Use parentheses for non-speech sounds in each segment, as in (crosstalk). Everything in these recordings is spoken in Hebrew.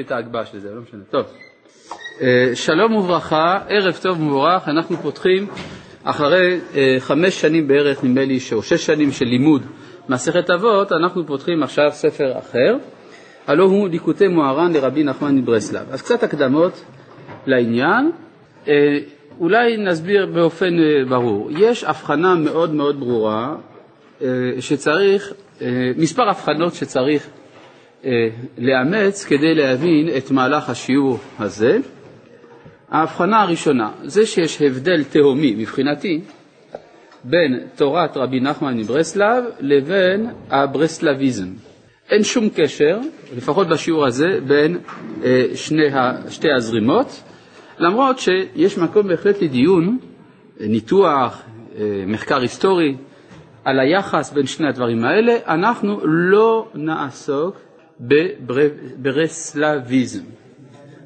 את ההגבהה של זה, לא משנה. טוב. אה, שלום וברכה, ערב טוב ומבורך, אנחנו פותחים אחרי אה, חמש שנים בערך, נדמה לי, או שש שנים של לימוד מסכת אבות, אנחנו פותחים עכשיו ספר אחר, הלא הוא ליקוטי מוהר"ן לרבי נחמן מברסלב. אז קצת הקדמות לעניין, אה, אולי נסביר באופן ברור. יש הבחנה מאוד מאוד ברורה שצריך, מספר הבחנות שצריך לאמץ כדי להבין את מהלך השיעור הזה. ההבחנה הראשונה, זה שיש הבדל תהומי מבחינתי בין תורת רבי נחמן מברסלב לבין הברסלביזם. אין שום קשר, לפחות בשיעור הזה, בין אה, שני, שתי הזרימות, למרות שיש מקום בהחלט לדיון, ניתוח, אה, מחקר היסטורי, על היחס בין שני הדברים האלה, אנחנו לא נעסוק בברסלביזם.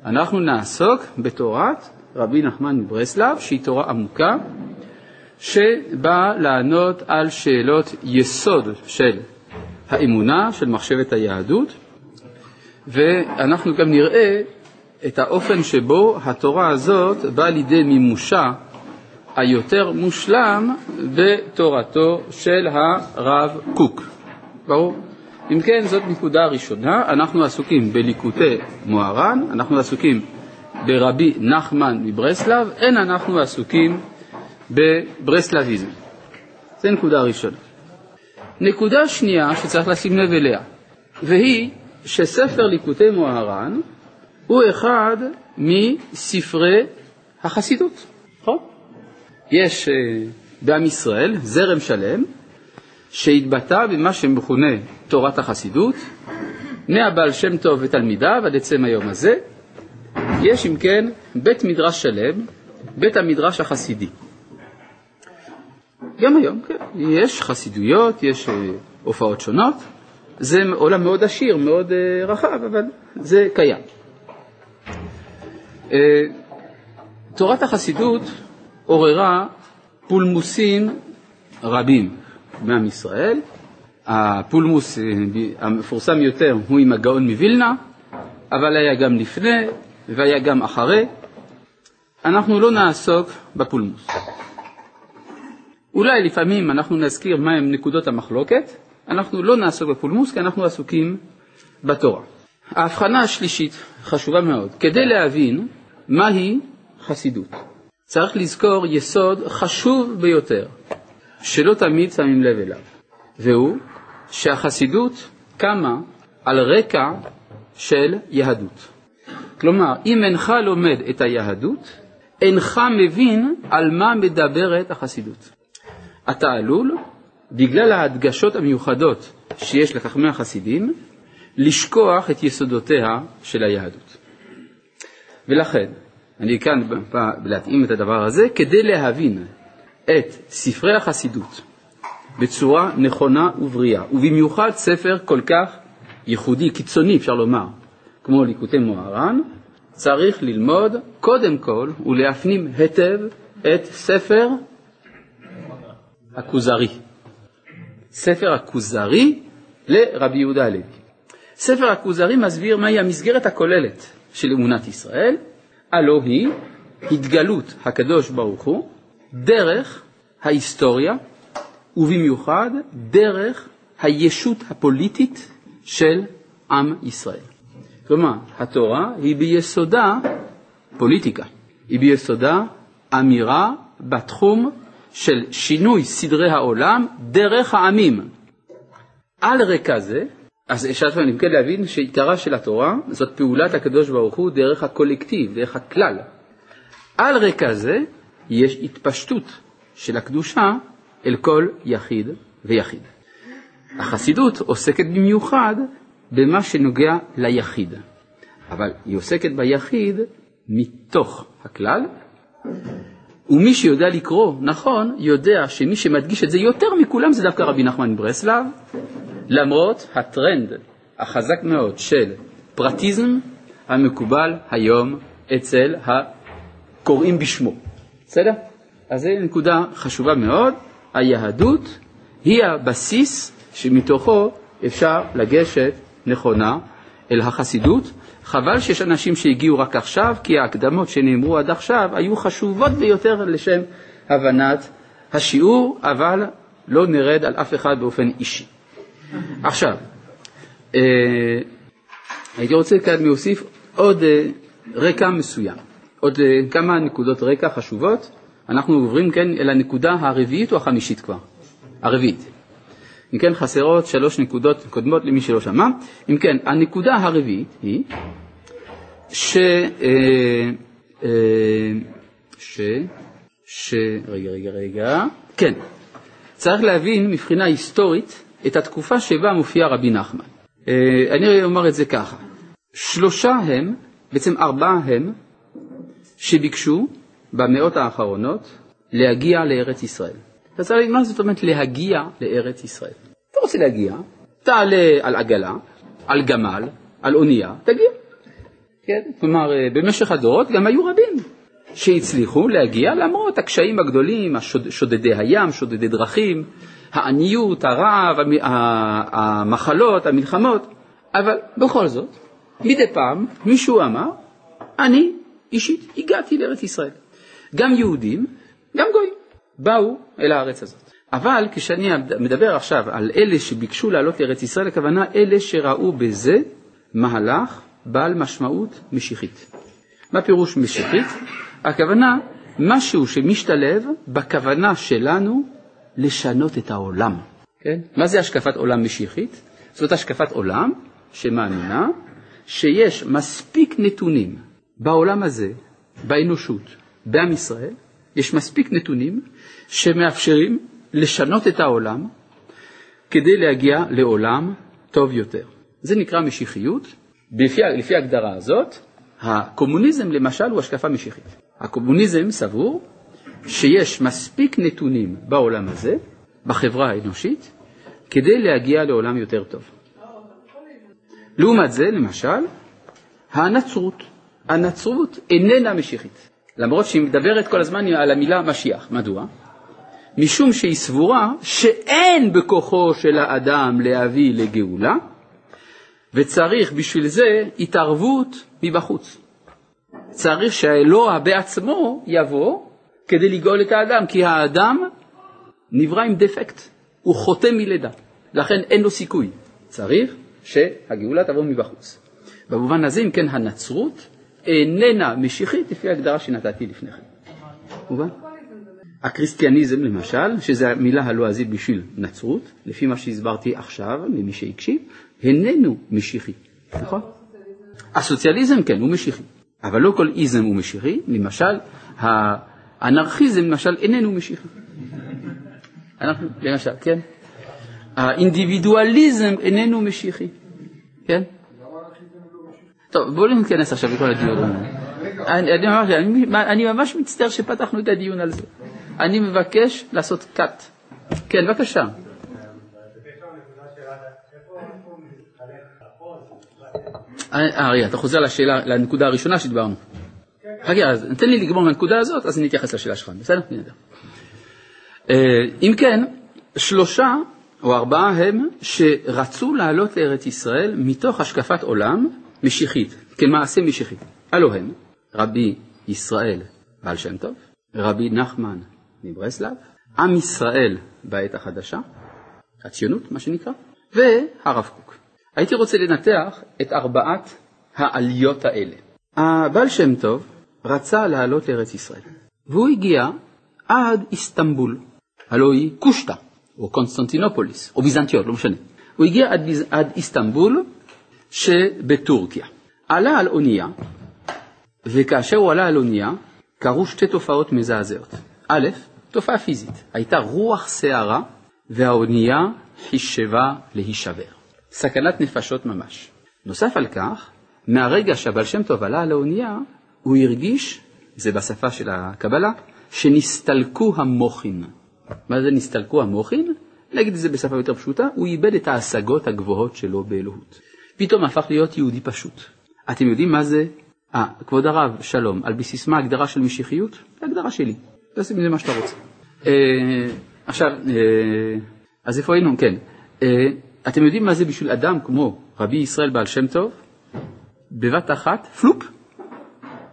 אנחנו נעסוק בתורת רבי נחמן מברסלב, שהיא תורה עמוקה, שבאה לענות על שאלות יסוד של האמונה, של מחשבת היהדות, ואנחנו גם נראה את האופן שבו התורה הזאת באה לידי מימושה היותר מושלם בתורתו של הרב קוק. ברור? אם כן, זאת נקודה ראשונה, אנחנו עסוקים בליקוטי מוהר"ן, אנחנו עסוקים ברבי נחמן מברסלב, אין אנחנו עסוקים בברסלביזם. זו נקודה ראשונה. נקודה שנייה שצריך לשים לב אליה, והיא שספר ליקוטי מוהר"ן הוא אחד מספרי החסידות, נכון? יש uh, בעם ישראל זרם שלם שהתבטא במה שמכונה תורת החסידות, מהבעל שם טוב ותלמידיו עד עצם היום הזה, יש אם כן בית מדרש שלם, בית המדרש החסידי. גם היום, כן, יש חסידויות, יש uh, הופעות שונות, זה עולם מאוד עשיר, מאוד uh, רחב, אבל זה קיים. Uh, תורת החסידות עוררה פולמוסים רבים. מעם ישראל. הפולמוס אה, המפורסם יותר הוא עם הגאון מווילנה, אבל היה גם לפני והיה גם אחרי. אנחנו לא נעסוק בפולמוס. אולי לפעמים אנחנו נזכיר מהם נקודות המחלוקת, אנחנו לא נעסוק בפולמוס כי אנחנו עסוקים בתורה. ההבחנה השלישית חשובה מאוד. כדי להבין מהי חסידות, צריך לזכור יסוד חשוב ביותר, שלא תמיד שמים לב אליו, והוא שהחסידות קמה על רקע של יהדות. כלומר, אם אינך לומד את היהדות, אינך מבין על מה מדברת החסידות. אתה עלול, בגלל ההדגשות המיוחדות שיש לחכמי החסידים, לשכוח את יסודותיה של היהדות. ולכן, אני כאן להתאים את הדבר הזה כדי להבין את ספרי החסידות בצורה נכונה ובריאה, ובמיוחד ספר כל כך ייחודי, קיצוני אפשר לומר, כמו ליקוטי מוהר"ן, צריך ללמוד קודם כל ולהפנים היטב את ספר הכוזרי. ספר הכוזרי לרבי יהודה הלוי. ספר הכוזרי מסביר מהי המסגרת הכוללת של אמונת ישראל, הלא היא התגלות הקדוש ברוך הוא דרך ההיסטוריה, ובמיוחד דרך הישות הפוליטית של עם ישראל. כלומר, התורה היא ביסודה פוליטיקה, היא ביסודה אמירה בתחום של שינוי סדרי העולם דרך העמים. על רקע זה, אז אפשר אם כן להבין שעיקרה של התורה זאת פעולת הקדוש ברוך הוא דרך הקולקטיב, דרך הכלל. על רקע זה יש התפשטות של הקדושה אל כל יחיד ויחיד. החסידות עוסקת במיוחד במה שנוגע ליחיד, אבל היא עוסקת ביחיד מתוך הכלל, ומי שיודע לקרוא נכון, יודע שמי שמדגיש את זה יותר מכולם זה דווקא רבי נחמן מברסלב, למרות הטרנד החזק מאוד של פרטיזם המקובל היום אצל הקוראים בשמו. בסדר? אז זו נקודה חשובה מאוד, היהדות היא הבסיס שמתוכו אפשר לגשת נכונה אל החסידות, חבל שיש אנשים שהגיעו רק עכשיו, כי ההקדמות שנאמרו עד עכשיו היו חשובות ביותר לשם הבנת השיעור, אבל לא נרד על אף אחד באופן אישי. עכשיו, אה, הייתי רוצה כאן להוסיף עוד אה, רקע מסוים, עוד אה, כמה נקודות רקע חשובות. אנחנו עוברים כן אל הנקודה הרביעית או החמישית כבר? הרביעית. אם כן, חסרות שלוש נקודות קודמות למי שלא שמע. אם כן, הנקודה הרביעית היא ש... אה, אה, ש... ש... רגע, רגע, רגע. כן, צריך להבין מבחינה היסטורית את התקופה שבה מופיע רבי נחמן. אני אומר את זה ככה, שלושה הם, בעצם ארבעה הם, שביקשו במאות האחרונות להגיע לארץ ישראל. אתה צריך להגיד מה זאת אומרת להגיע לארץ ישראל. אתה רוצה להגיע, תעלה על עגלה, על גמל, על אונייה, תגיע. כן? כלומר, אה, במשך הדורות גם היו רבים שהצליחו להגיע למרות הקשיים הגדולים, שודדי הים, שודדי דרכים, העניות, הרעב, המחלות, המלחמות, אבל בכל זאת, מדי פעם מישהו אמר, אני אישית הגעתי לארץ ישראל. גם יהודים, גם גויים, באו אל הארץ הזאת. אבל כשאני מדבר עכשיו על אלה שביקשו לעלות לארץ ישראל, הכוונה אלה שראו בזה מהלך בעל משמעות משיחית. מה פירוש משיחית? הכוונה משהו שמשתלב בכוונה שלנו לשנות את העולם. כן? מה זה השקפת עולם משיחית? זאת השקפת עולם שמאמינה שיש מספיק נתונים בעולם הזה, באנושות, בעם ישראל, יש מספיק נתונים שמאפשרים לשנות את העולם כדי להגיע לעולם טוב יותר. זה נקרא משיחיות. לפי, לפי ההגדרה הזאת, הקומוניזם למשל הוא השקפה משיחית. הקומוניזם סבור שיש מספיק נתונים בעולם הזה, בחברה האנושית, כדי להגיע לעולם יותר טוב. לעומת זה, למשל, הנצרות. הנצרות איננה משיחית, למרות שהיא מדברת כל הזמן על המילה משיח. מדוע? משום שהיא סבורה שאין בכוחו של האדם להביא לגאולה, וצריך בשביל זה התערבות מבחוץ. צריך שהאלוה בעצמו יבוא כדי לגאול את האדם, כי האדם נברא עם דפקט, הוא חוטא מלידה, לכן אין לו סיכוי. צריך שהגאולה תבוא מבחוץ. במובן הזה, אם כן, הנצרות איננה משיחית לפי ההגדרה שנתתי לפני כן. מובן? הקריסטיאניזם למשל, שזו המילה הלועזית בשביל נצרות, לפי מה שהסברתי עכשיו, ממי שהקשיב, איננו משיחי, נכון? הסוציאליזם כן, הוא משיחי, אבל לא כל איזם הוא משיחי, למשל, האנרכיזם למשל איננו משיחי. אנחנו, למשל, כן? האינדיבידואליזם איננו משיחי, כן? טוב, בואו ניכנס עכשיו לכל הדיון. אני, אני, אני, אני ממש מצטער שפתחנו את הדיון על זה. אני מבקש לעשות cut. כן, בבקשה. אה, רגע, אתה חוזר לשאלה, לנקודה הראשונה שדיברנו. רגע, אז תן לי לגמור מהנקודה הזאת, אז אני אתייחס לשאלה שלך, בסדר? אה, אם כן, שלושה או ארבעה הם שרצו לעלות לארץ ישראל מתוך השקפת עולם משיחית, כמעשה משיחי. הלא הם רבי ישראל בעל שם טוב, רבי נחמן מברסלב, עם ישראל בעת החדשה, הציונות מה שנקרא, והרב קוק. הייתי רוצה לנתח את ארבעת העליות האלה. הבעל שם טוב רצה לעלות לארץ ישראל, והוא הגיע עד איסטנבול, הלוא היא קושטא, או קונסטנטינופוליס, או ביזנטיון, לא משנה. הוא הגיע עד, עד איסטנבול שבטורקיה. עלה על אונייה, וכאשר הוא עלה על אונייה, קרו שתי תופעות מזעזעות. א', תופעה פיזית, הייתה רוח סערה והאונייה חישבה להישבר. סכנת נפשות ממש. נוסף על כך, מהרגע שהבעל שם טוב עלה על האונייה, הוא הרגיש, זה בשפה של הקבלה, שנסתלקו המוחין. מה זה נסתלקו המוחין? נגיד את זה בשפה יותר פשוטה, הוא איבד את ההשגות הגבוהות שלו באלוהות. פתאום הפך להיות יהודי פשוט. אתם יודעים מה זה? אה, כבוד הרב, שלום, על בסיס מה ההגדרה של משיחיות? זה הגדרה שלי, תעשה מזה מה שאתה רוצה. אה, עכשיו, אה, אז איפה היינו? כן. אה, אתם יודעים מה זה בשביל אדם כמו רבי ישראל בעל שם טוב? בבת אחת, פלופ,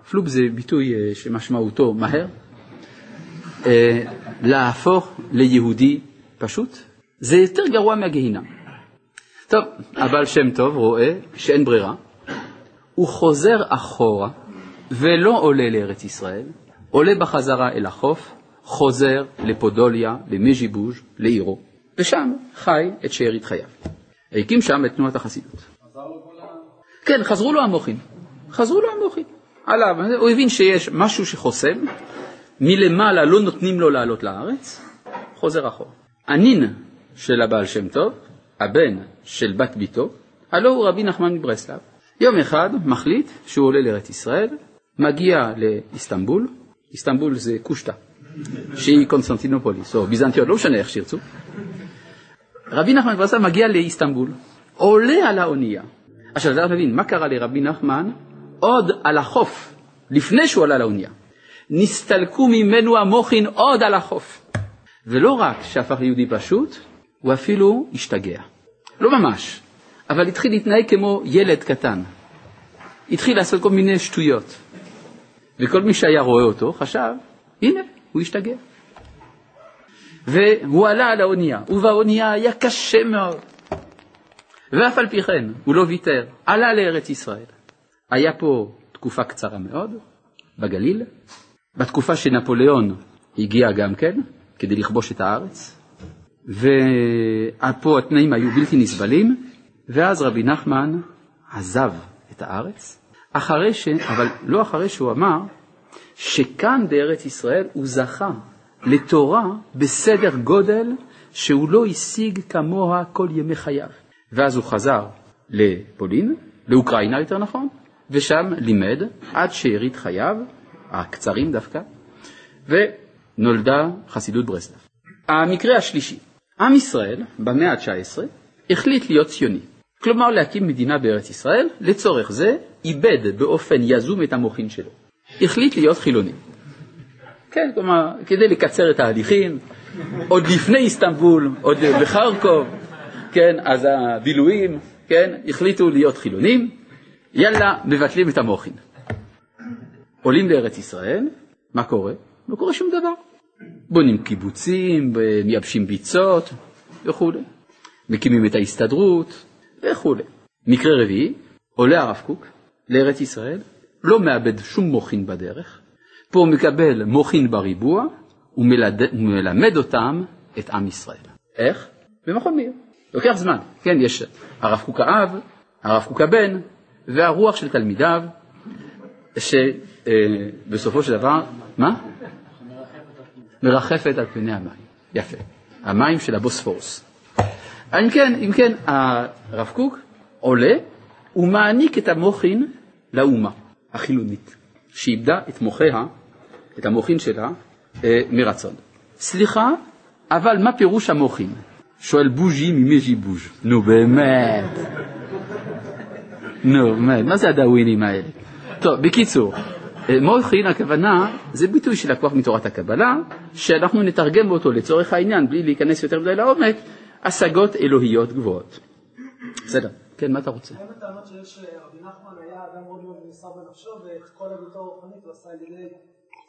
פלופ זה ביטוי אה, שמשמעותו מהר, אה, להפוך ליהודי פשוט, זה יותר גרוע מהגיהינם. טוב, הבעל שם טוב רואה שאין ברירה, הוא חוזר אחורה ולא עולה לארץ ישראל, עולה בחזרה אל החוף, חוזר לפודוליה, למז'יבוז', לעירו, ושם חי את שארית חייו. הקים שם את תנועת החסידות. כן, חזרו לו המוחים. חזרו לו המוחים. עליו, הוא הבין שיש משהו שחוסם, מלמעלה לא נותנים לו לעלות לארץ, חוזר אחורה. הנין של הבעל שם טוב, הבן של בת ביתו, הלא הוא רבי נחמן מברסלב. יום אחד מחליט שהוא עולה לארץ ישראל, מגיע לאיסטנבול, איסטנבול זה קושטא, שהיא קונסטנטינופוליס, או ביזנטיון, לא משנה איך שירצו. רבי נחמן מברסלב מגיע לאיסטנבול, עולה על האונייה. עכשיו, צריך להבין, מה קרה לרבי נחמן עוד על החוף, לפני שהוא עלה לאונייה? נסתלקו ממנו המוחין עוד על החוף. ולא רק שהפך ליהודי פשוט, הוא אפילו השתגע. לא ממש, אבל התחיל להתנהג כמו ילד קטן. התחיל לעשות כל מיני שטויות. וכל מי שהיה רואה אותו חשב, הנה, הוא השתגע. והוא עלה על האונייה, ובאונייה היה קשה מאוד. ואף על פי כן, הוא לא ויתר, עלה לארץ ישראל. היה פה תקופה קצרה מאוד, בגליל, בתקופה שנפוליאון הגיע גם כן, כדי לכבוש את הארץ, ופה התנאים היו בלתי נסבלים, ואז רבי נחמן עזב את הארץ, אחרי ש... אבל לא אחרי שהוא אמר שכאן בארץ ישראל הוא זכה לתורה בסדר גודל שהוא לא השיג כמוה כל ימי חייו. ואז הוא חזר לפולין, לאוקראינה יותר נכון, ושם לימד עד שארית חייו, הקצרים דווקא, ונולדה חסידות ברסלב. המקרה השלישי, עם ישראל במאה ה-19 החליט להיות ציוני, כלומר להקים מדינה בארץ ישראל, לצורך זה איבד באופן יזום את המוחין שלו. החליט להיות חילוני. כן, כלומר, כדי לקצר את ההליכים, עוד לפני איסטנבול, עוד בחרקוב, כן, אז הבילויים, כן, החליטו להיות חילונים, יאללה, מבטלים את המוחין. עולים לארץ ישראל, מה קורה? לא קורה שום דבר. בונים קיבוצים, מייבשים ביצות וכולי, מקימים את ההסתדרות וכולי. מקרה רביעי, עולה הרב קוק לארץ ישראל, לא מאבד שום מוחין בדרך, פה הוא מקבל מוחין בריבוע ומלמד אותם את עם ישראל. איך? במכון מאיר. לוקח זמן, כן, יש הרב קוק האב, הרב קוק הבן והרוח של תלמידיו, שבסופו של דבר, מה? מרחפת על פני המים. יפה. המים של הבוספורוס. אם כן, אם כן, הרב קוק עולה ומעניק את המוחין לאומה החילונית, שאיבדה את מוחיה, את המוחין שלה, אה, מרצון. סליחה, אבל מה פירוש המוחין? שואל בוז'י ממז'י בוז'. נו באמת. נו באמת, מה זה הדאווינים האלה? טוב, בקיצור, מוחין הכוונה זה ביטוי שלקוח מתורת הקבלה, שאנחנו נתרגם אותו לצורך העניין, בלי להיכנס יותר מדי לעומק, השגות אלוהיות גבוהות. בסדר, כן, מה אתה רוצה? גם הטענות שיש, רבי נחמן היה אדם מאוד מאוד נמסר בנפשו, ואת כל הביתו הרוחנית הוא עשה על ידי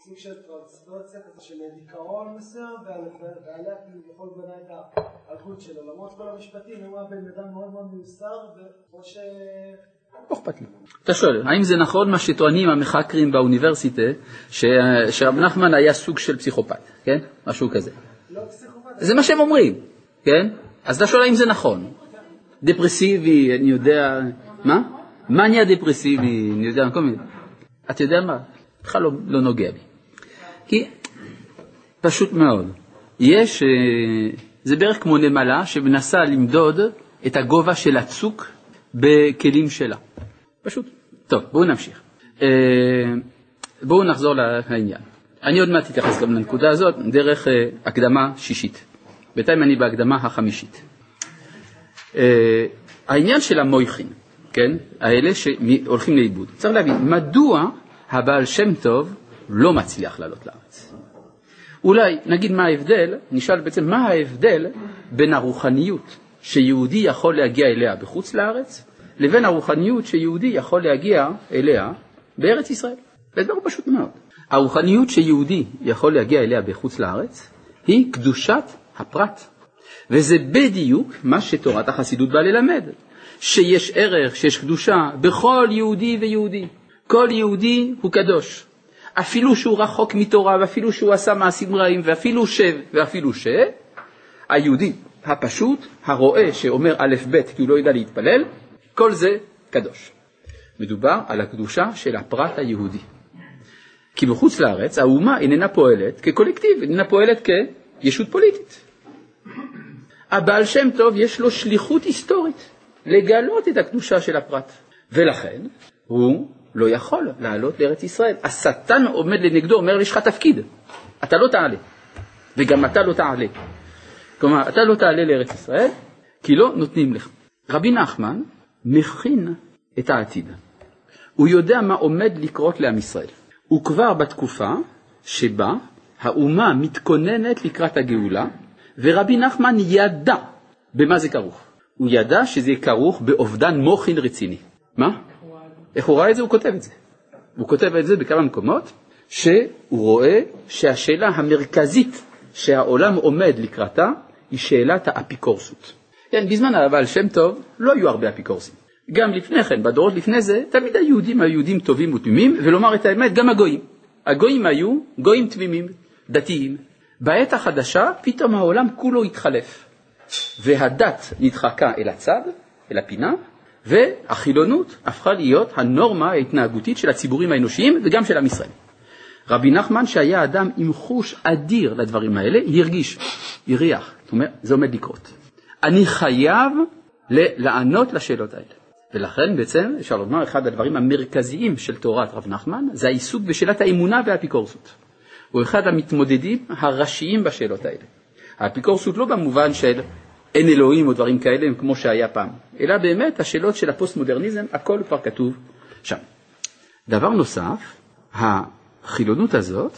סוג של טרנספרציה כזה של דיכאון מסוים, ועליה כאילו יכול בנה את האלכות שלו. למרות כל המשפטים, הוא היה בן אדם מאוד מאוד מיוסר, וכמו ש... לא אכפת לי. אתה שואל, האם זה נכון מה שטוענים המחקרים באוניברסיטה, שרב נחמן היה סוג של פסיכופת, כן? משהו כזה. לא פסיכופת. זה מה שהם אומרים, כן? אז אתה שואל האם זה נכון. דפרסיבי, אני יודע, מה? מניה דפרסיבי, אני יודע, כל מיני. אתה יודע מה? בכלל לא, לא נוגע בי. כי פשוט מאוד. יש, אה, זה בערך כמו נמלה שמנסה למדוד את הגובה של הצוק בכלים שלה. פשוט. טוב, בואו נמשיך. אה, בואו נחזור לעניין. אני עוד מעט אתייחס גם לנקודה הזאת דרך אה, הקדמה שישית. בינתיים אני בהקדמה החמישית. העניין של המויכין, כן, האלה שהולכים לאיבוד. צריך להבין, מדוע הבעל שם טוב לא מצליח לעלות לארץ. אולי נגיד מה ההבדל, נשאל בעצם מה ההבדל בין הרוחניות שיהודי יכול להגיע אליה בחוץ לארץ לבין הרוחניות שיהודי יכול להגיע אליה בארץ ישראל. זה דבר פשוט מאוד. הרוחניות שיהודי יכול להגיע אליה בחוץ לארץ היא קדושת הפרט. וזה בדיוק מה שתורת החסידות באה ללמד, שיש ערך, שיש קדושה בכל יהודי ויהודי. כל יהודי הוא קדוש. אפילו שהוא רחוק מתורה, ואפילו שהוא עשה מעשים רעים, ואפילו ש... ואפילו ש... היהודי הפשוט, הרואה שאומר א' ב' כי הוא לא יודע להתפלל, כל זה קדוש. מדובר על הקדושה של הפרט היהודי. כי בחוץ לארץ האומה איננה פועלת כקולקטיב, איננה פועלת כישות פוליטית. הבעל שם טוב יש לו שליחות היסטורית לגלות את הקדושה של הפרט, ולכן הוא לא יכול לעלות לארץ ישראל. השטן עומד לנגדו, אומר, יש לך תפקיד, אתה לא תעלה, וגם אתה לא תעלה. כלומר, אתה לא תעלה לארץ ישראל, כי לא נותנים לך. רבי נחמן מכין את העתיד. הוא יודע מה עומד לקרות לעם ישראל. הוא כבר בתקופה שבה האומה מתכוננת לקראת הגאולה, ורבי נחמן ידע במה זה כרוך. הוא ידע שזה כרוך באובדן מוחין רציני. מה? איך הוא ראה את זה? הוא כותב את זה. הוא כותב את זה בכמה מקומות, שהוא רואה שהשאלה המרכזית שהעולם עומד לקראתה היא שאלת האפיקורסות. כן, בזמן הבעל שם טוב לא היו הרבה אפיקורסים. גם לפני כן, בדורות לפני זה, תמיד היהודים היו יהודים טובים ותמימים, ולומר את האמת, גם הגויים. הגויים היו גויים תמימים, דתיים. בעת החדשה פתאום העולם כולו התחלף, והדת נדחקה אל הצד, אל הפינה, והחילונות הפכה להיות הנורמה ההתנהגותית של הציבורים האנושיים וגם של עם ישראל. רבי נחמן, שהיה אדם עם חוש אדיר לדברים האלה, הרגיש, הריח, זאת אומרת, זה עומד לקרות. אני חייב לענות לשאלות האלה. ולכן בעצם אפשר לומר אחד הדברים המרכזיים של תורת רב נחמן זה העיסוק בשאלת האמונה והאפיקורסות. הוא אחד המתמודדים הראשיים בשאלות האלה. האפיקורסות לא במובן של אין אלוהים או דברים כאלה כמו שהיה פעם, אלא באמת השאלות של הפוסט-מודרניזם, הכל כבר כתוב שם. דבר נוסף, החילונות הזאת,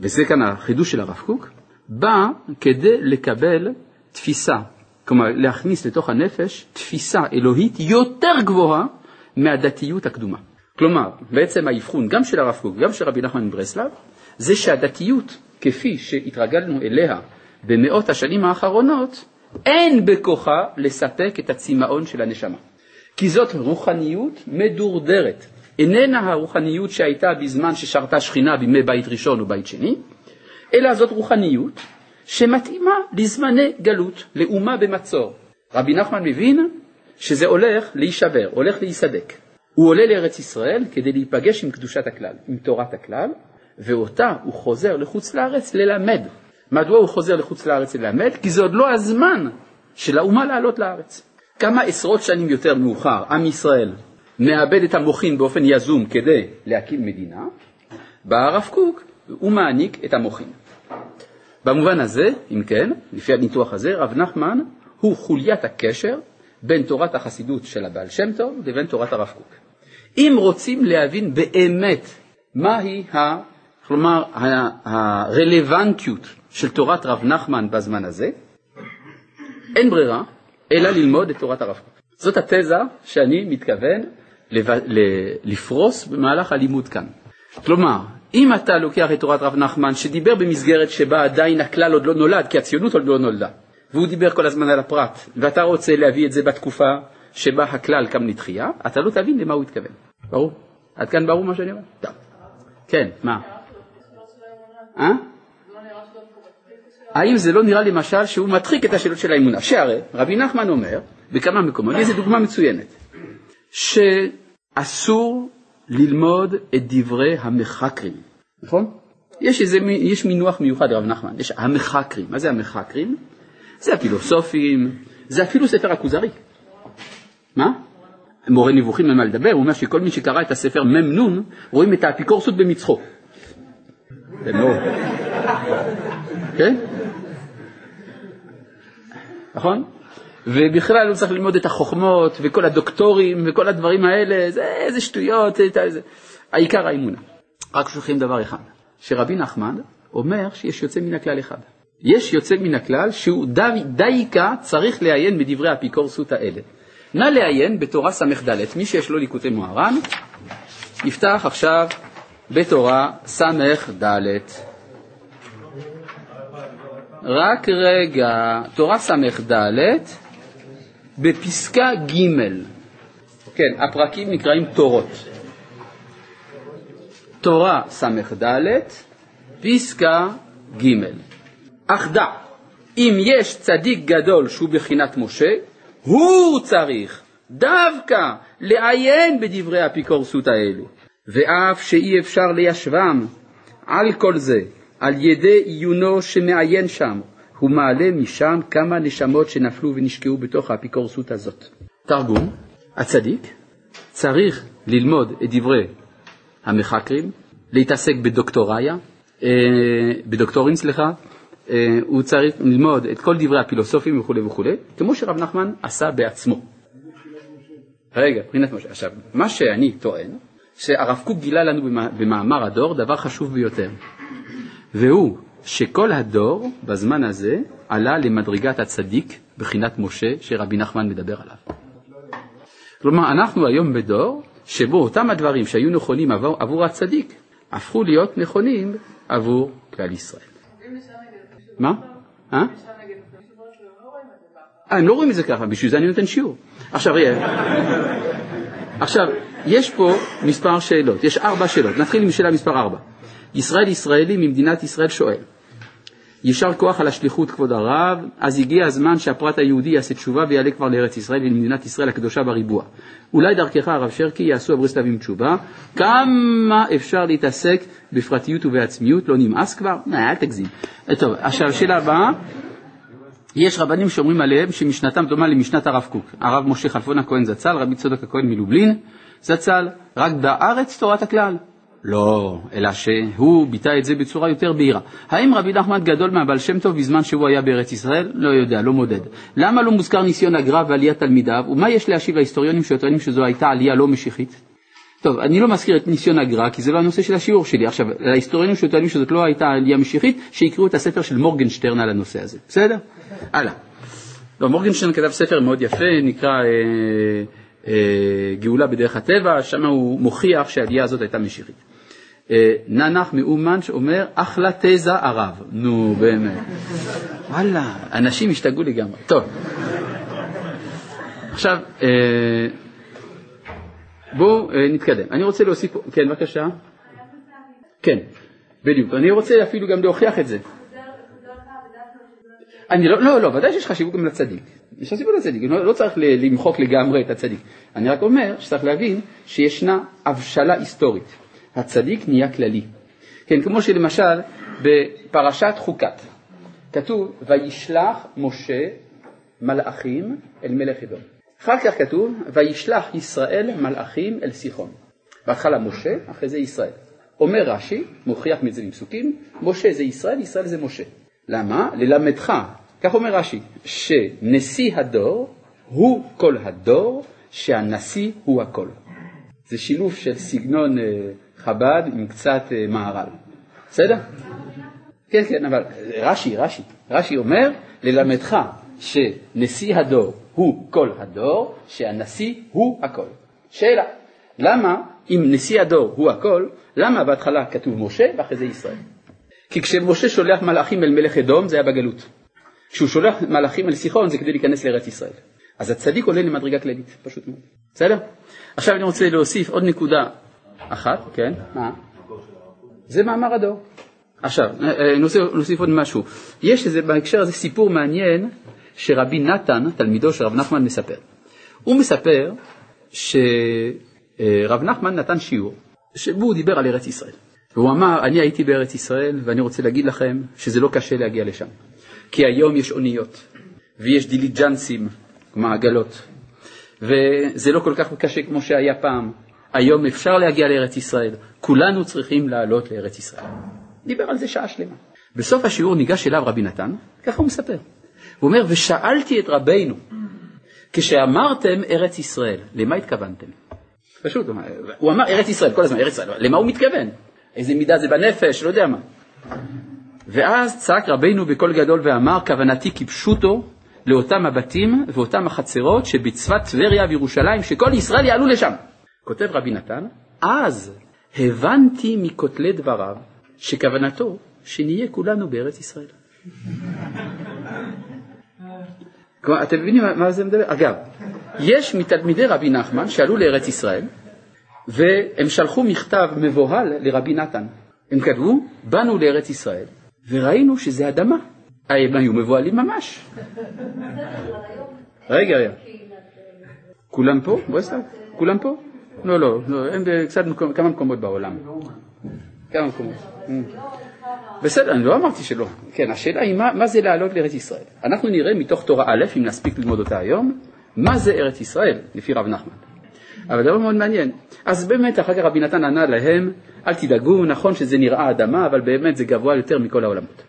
וזה כאן החידוש של הרב קוק, בא כדי לקבל תפיסה כלומר להכניס לתוך הנפש תפיסה אלוהית יותר גבוהה מהדתיות הקדומה. כלומר, בעצם האבחון גם של הרב קוק וגם של רבי נחמן מברסלב, זה שהדתיות כפי שהתרגלנו אליה במאות השנים האחרונות, אין בכוחה לספק את הצמאון של הנשמה. כי זאת רוחניות מדורדרת. איננה הרוחניות שהייתה בזמן ששרתה שכינה בימי בית ראשון או בית שני, אלא זאת רוחניות שמתאימה לזמני גלות, לאומה במצור. רבי נחמן מבין שזה הולך להישבר, הולך להיסדק. הוא עולה לארץ ישראל כדי להיפגש עם קדושת הכלל, עם תורת הכלל, ואותה הוא חוזר לחוץ לארץ ללמד. מדוע הוא חוזר לחוץ לארץ ללמד? כי זה עוד לא הזמן של האומה לעלות לארץ. כמה עשרות שנים יותר מאוחר, עם ישראל מאבד את המוחין באופן יזום כדי להקים מדינה, בא הרב קוק, הוא מעניק את המוחין. במובן הזה, אם כן, לפי הניתוח הזה, רב נחמן הוא חוליית הקשר בין תורת החסידות של הבעל שם טוב לבין תורת הרב קוק. אם רוצים להבין באמת מהי, ה, כלומר, הרלוונטיות של תורת רב נחמן בזמן הזה, אין ברירה אלא ללמוד את תורת הרב קוק. זאת התזה שאני מתכוון לפרוס במהלך הלימוד כאן. כלומר, אם אתה לוקח את תורת רב נחמן, שדיבר במסגרת שבה עדיין הכלל עוד לא נולד, כי הציונות עוד לא נולדה, והוא דיבר כל הזמן על הפרט, ואתה רוצה להביא את זה בתקופה שבה הכלל קם לתחייה, אתה לא תבין למה הוא התכוון. ברור? עד כאן ברור מה שאני אומר? טוב. כן, מה? אה? האם זה לא נראה למשל שהוא מדחיק את השאלות של האמונה? שהרי רבי נחמן אומר בכמה מקומות, איזו דוגמה מצוינת, שאסור ללמוד את דברי המחקרים, נכון? יש, איזה, יש מינוח מיוחד לרב נחמן, יש המחקרים. מה זה המחקרים? זה הפילוסופים, זה אפילו ספר הכוזרי. מה? מורה נבוכים אין מה לדבר, הוא אומר שכל מי שקרא את הספר מ"נ רואים את האפיקורסות במצחו. זה לא... כן? נכון? ובכלל לא צריך ללמוד את החוכמות וכל הדוקטורים וכל הדברים האלה, זה איזה שטויות, זה... העיקר האמונה. רק שוכחים דבר אחד, שרבי נחמן אומר שיש יוצא מן הכלל אחד. יש יוצא מן הכלל שהוא דייקה צריך לעיין בדברי האפיקורסות האלה. נא לעיין בתורה ס"ד, מי שיש לו ליקוטי מוהר"ן, יפתח עכשיו בתורה ס"ד. רק רגע, תורה ס"ד, בפסקה ג', כן, הפרקים נקראים תורות. תורה ס"ד, פסקה ג', אך דע, אם יש צדיק גדול שהוא בחינת משה, הוא צריך דווקא לעיין בדברי האפיקורסות האלו, ואף שאי אפשר ליישבם. על כל זה, על ידי עיונו שמעיין שם, הוא מעלה משם כמה נשמות שנפלו ונשקעו בתוך האפיקורסות הזאת. תרגום, הצדיק צריך ללמוד את דברי המחקרים, להתעסק בדוקטוריה, אה, בדוקטורים סליחה, אה, הוא צריך ללמוד את כל דברי הפילוסופים וכו' וכו', כמו שרב נחמן עשה בעצמו. רגע, מבחינת משה. עכשיו, מה שאני טוען, שהרב קוק גילה לנו במאמר הדור דבר חשוב ביותר, והוא שכל הדור בזמן הזה עלה למדרגת הצדיק בחינת משה שרבי נחמן מדבר עליו. כלומר, אנחנו היום בדור שבו אותם הדברים שהיו נכונים עבור, עבור הצדיק הפכו להיות נכונים עבור כלל ישראל. מה? אה? הם לא רואים את זה ככה, בשביל זה אני נותן שיעור. עכשיו, עכשיו, יש פה מספר שאלות, יש ארבע שאלות, נתחיל עם שאלה מספר ארבע. ישראל ישראלי ממדינת ישראל שואל, יישר כוח על השליחות כבוד הרב, אז הגיע הזמן שהפרט היהודי יעשה תשובה ויעלה כבר לארץ ישראל ולמדינת ישראל הקדושה בריבוע. אולי דרכך הרב שרקי יעשו הברסלבים תשובה, כמה אפשר להתעסק בפרטיות ובעצמיות, לא נמאס כבר? נה, אל תגזים. טוב, עכשיו שאלה הבאה, יש רבנים שאומרים עליהם שמשנתם דומה למשנת הרב קוק, הרב משה חלפון הכהן זצ"ל, רבי צודק הכהן מלובלין זצ"ל, רק בארץ תורת הכלל. לא, אלא שהוא ביטא את זה בצורה יותר בהירה. האם רבי נחמן גדול מהבעל שם טוב בזמן שהוא היה בארץ ישראל? לא יודע, לא מודד. למה לא מוזכר ניסיון הגר"א ועליית תלמידיו? ומה יש להשיב להיסטוריונים שטוענים שזו הייתה עלייה לא משיחית? טוב, אני לא מזכיר את ניסיון הגר"א כי זה לא הנושא של השיעור שלי. עכשיו, להיסטוריונים שטוענים שזאת לא הייתה עלייה משיחית, שיקראו את הספר של מורגנשטרן על הנושא הזה. בסדר? הלאה. לא, מורגנשטרן כתב ספר מאוד יפה, נקרא אה, גאולה בדרך הטבע, שם הוא מוכיח שהעלייה הזאת הייתה משיחית. אה, ננח מאומן שאומר אחלה תזה ערב. נו באמת. וואלה, אנשים השתגעו לגמרי. טוב. עכשיו, אה, בואו אה, נתקדם. אני רוצה להוסיף, כן בבקשה. כן, בדיוק. אני רוצה אפילו גם להוכיח את זה. אני לא, לא, לא, ודאי שיש חשיבות גם לצדיק. יש חשיבות לצדיק, לא, לא צריך למחוק לגמרי את הצדיק. אני רק אומר שצריך להבין שישנה הבשלה היסטורית. הצדיק נהיה כללי. כן, כמו שלמשל בפרשת חוקת כתוב וישלח משה מלאכים אל מלך אדום. אחר כך כתוב וישלח ישראל מלאכים אל סיחון. בהתחלה משה, אחרי זה ישראל. אומר רש"י, מוכיח מזה בפסוקים, משה זה ישראל, ישראל זה משה. למה? ללמדך, כך אומר רש"י, שנשיא הדור הוא כל הדור, שהנשיא הוא הכל. זה שילוב של סגנון אה, חב"ד עם קצת אה, מהר"ל. בסדר? כן, כן, אבל רש"י, רש"י, רש"י אומר, ללמדך שנשיא הדור הוא כל הדור, שהנשיא הוא הכל. שאלה, למה אם נשיא הדור הוא הכל, למה בהתחלה כתוב משה ואחרי זה ישראל? כי כשמשה שולח מלאכים אל מלך אדום זה היה בגלות. כשהוא שולח מלאכים אל סיחון זה כדי להיכנס לארץ ישראל. אז הצדיק עולה למדרגה כללית, פשוט מאוד. בסדר? עכשיו אני רוצה להוסיף עוד נקודה אחת, כן, מה? זה מאמר הדור. עכשיו, אה, אה, נוסיף עוד משהו. יש איזה, בהקשר הזה סיפור מעניין שרבי נתן, תלמידו של רב נחמן, מספר. הוא מספר שרב נחמן נתן שיעור, שבו הוא דיבר על ארץ ישראל. והוא אמר, אני הייתי בארץ ישראל ואני רוצה להגיד לכם שזה לא קשה להגיע לשם. כי היום יש אוניות ויש דיליג'נסים, מעגלות, וזה לא כל כך קשה כמו שהיה פעם. היום אפשר להגיע לארץ ישראל, כולנו צריכים לעלות לארץ ישראל. דיבר על זה שעה שלמה. בסוף השיעור ניגש אליו רבי נתן, ככה הוא מספר. הוא אומר, ושאלתי את רבינו, כשאמרתם ארץ ישראל, למה התכוונתם? פשוט, הוא אמר ארץ ישראל, כל הזמן ארץ ישראל, למה הוא מתכוון? איזה מידה זה בנפש, לא יודע מה. ואז צעק רבינו בקול גדול ואמר, כוונתי כפשוטו, לאותם הבתים ואותם החצרות שבצפת טבריה וירושלים, שכל ישראל יעלו לשם. כותב רבי נתן, אז הבנתי מכותלי דבריו שכוונתו שנהיה כולנו בארץ ישראל. (laughs) כלומר, אתם מבינים מה זה מדבר? אגב, יש מתלמידי רבי נחמן שעלו לארץ ישראל והם שלחו מכתב מבוהל לרבי נתן. הם כתבו, באנו לארץ ישראל וראינו שזה אדמה. הם היו מבוהלים ממש. רגע, רגע. כולם פה? סתם. כולם פה? לא, לא, לא, הם קצת כמה מקומות בעולם. כמה מקומות. Mm. בסדר, אני לא אמרתי שלא. כן, השאלה היא מה, מה זה לעלות לארץ ישראל. אנחנו נראה מתוך תורה א', אם נספיק ללמוד אותה היום, מה זה ארץ ישראל, לפי רב נחמן. אבל דבר מאוד מעניין. אז באמת אחר כך רבי נתן ענה להם, אל תדאגו, נכון שזה נראה אדמה, אבל באמת זה גבוה יותר מכל העולמות.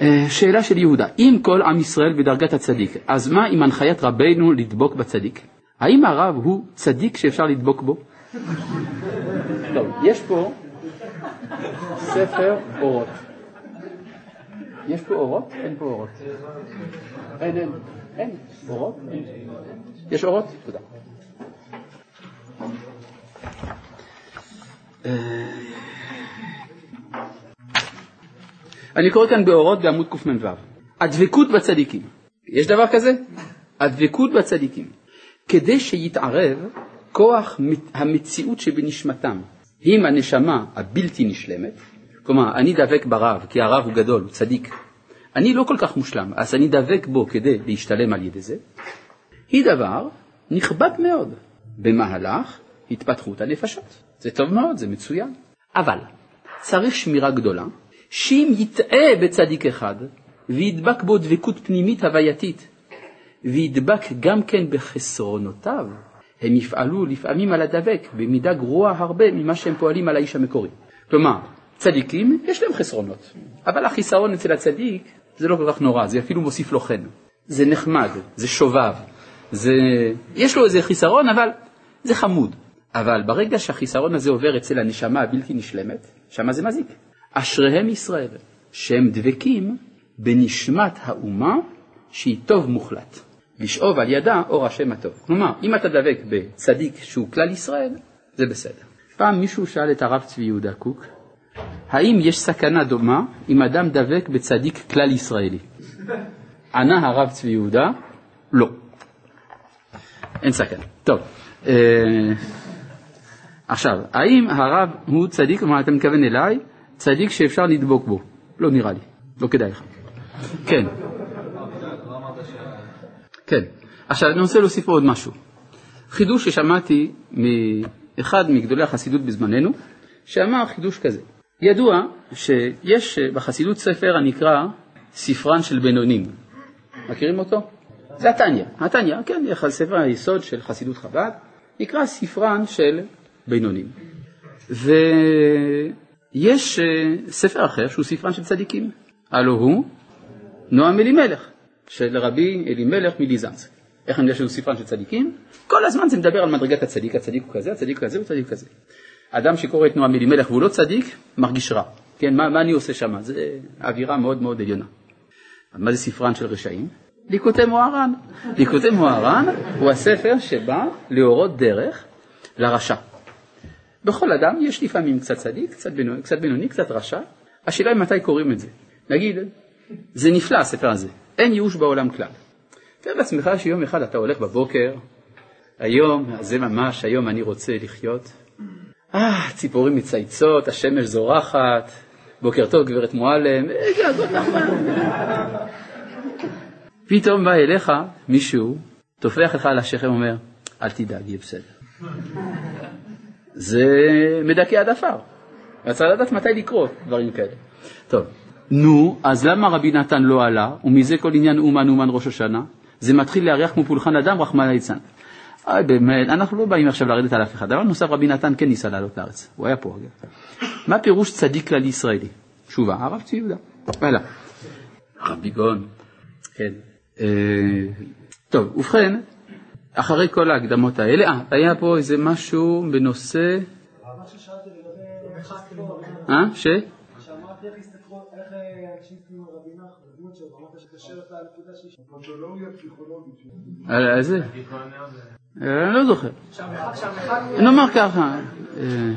אה, שאלה של יהודה, אם כל עם ישראל בדרגת הצדיק, אז מה עם הנחיית רבנו לדבוק בצדיק? האם הרב הוא צדיק שאפשר לדבוק בו? טוב, יש פה ספר אורות. יש פה אורות? אין פה אורות. אין, אין, אין. אורות? יש אורות? תודה. אה, אני קורא כאן באורות בעמוד קמ"ו. הדבקות בצדיקים. יש דבר כזה? הדבקות בצדיקים. כדי שיתערב כוח המציאות שבנשמתם עם הנשמה הבלתי נשלמת, כלומר, אני דבק ברב, כי הרב הוא גדול, הוא צדיק. אני לא כל כך מושלם, אז אני דבק בו כדי להשתלם על ידי זה, היא דבר נכבד מאוד במהלך התפתחות הנפשות. זה טוב מאוד, זה מצוין. אבל צריך שמירה גדולה, שאם יטעה בצדיק אחד וידבק בו דבקות פנימית הווייתית, וידבק גם כן בחסרונותיו, הם יפעלו לפעמים על הדבק במידה גרועה הרבה ממה שהם פועלים על האיש המקורי. כלומר, צדיקים יש להם חסרונות, אבל החיסרון אצל הצדיק זה לא כל כך נורא, זה אפילו מוסיף לו חן. זה נחמד, זה שובב, זה... יש לו איזה חיסרון, אבל זה חמוד. אבל ברגע שהחיסרון הזה עובר אצל הנשמה הבלתי נשלמת, שמה זה מזיק. אשריהם ישראל, שהם דבקים בנשמת האומה שהיא טוב מוחלט. לשאוב על ידה אור השם הטוב. כלומר, אם אתה דבק בצדיק שהוא כלל ישראל, זה בסדר. פעם מישהו שאל את הרב צבי יהודה קוק, האם יש סכנה דומה אם אדם דבק בצדיק כלל ישראלי? ענה הרב צבי יהודה, לא. אין סכנה. טוב, אה, עכשיו, האם הרב הוא צדיק, כלומר אתה מתכוון אליי, צדיק שאפשר לדבוק בו? לא נראה לי, לא כדאי לך. כן. כן. עכשיו אני רוצה להוסיף עוד משהו. חידוש ששמעתי מאחד מגדולי החסידות בזמננו, שאמר חידוש כזה. ידוע שיש בחסידות ספר הנקרא ספרן של בינונים. מכירים אותו? זה התניא. התניא, כן, ספר היסוד של חסידות חב"ד, נקרא ספרן של בינונים. ויש אה, ספר אחר שהוא ספרן של צדיקים, הלו הוא נועם אלימלך. של רבי אלימלך מליזנצק. איך אני יודע שהוא ספרן של צדיקים? כל הזמן זה מדבר על מדרגת הצדיק, הצדיק הוא כזה, הצדיק כזה, הוא צדיק כזה. אדם שקורא את נועם אלימלך והוא לא צדיק, מרגיש רע. כן, מה, מה אני עושה שם? זו אווירה מאוד מאוד עליונה. מה זה ספרן של רשעים? ליקוטי מוהר"ן. ליקוטי מוהר"ן הוא הספר שבא להורות דרך לרשע. בכל אדם יש לפעמים קצת צדיק, קצת בינוני, קצת, בינוני, קצת רשע. השאלה היא מתי קוראים את זה. נגיד, זה נפלא הספר הזה, אין ייאוש בעולם כלל. תאר לעצמך שיום אחד אתה הולך בבוקר, היום, זה ממש, היום אני רוצה לחיות. אה, ציפורים מצייצות, השמש זורחת, בוקר טוב גברת מועלם. פתאום בא אליך מישהו, טופח לך על השכם ואומר, אל תדאג, יהיה בסדר. זה מדכא עד עפר. רצה לדעת מתי לקרוא דברים כאלה. טוב, נו, אז למה רבי נתן לא עלה, ומזה כל עניין אומן אומן ראש השנה? זה מתחיל לארח כמו פולחן אדם, רחמנא. אוי באמת, אנחנו לא באים עכשיו לרדת על אף אחד. דבר נוסף, רבי נתן כן ניסה לעלות לארץ, הוא היה פה אגב. מה פירוש צדיק כלל ישראלי? תשובה, הרב צבי יהודה. הלאה. רבי גאון, כן. אה, טוב, ובכן, אחרי כל ההקדמות האלה, אה, היה פה איזה משהו בנושא... אה, ש? שאלתי איך הסתכלו, איך אה, אנשים על רבי נחמן, הדמות שלו, אמרת שקשרת לנקודה שהיא שם. פתולוגיה פסיכולוגית. איזה? אני לא זוכר. נאמר ככה, אה,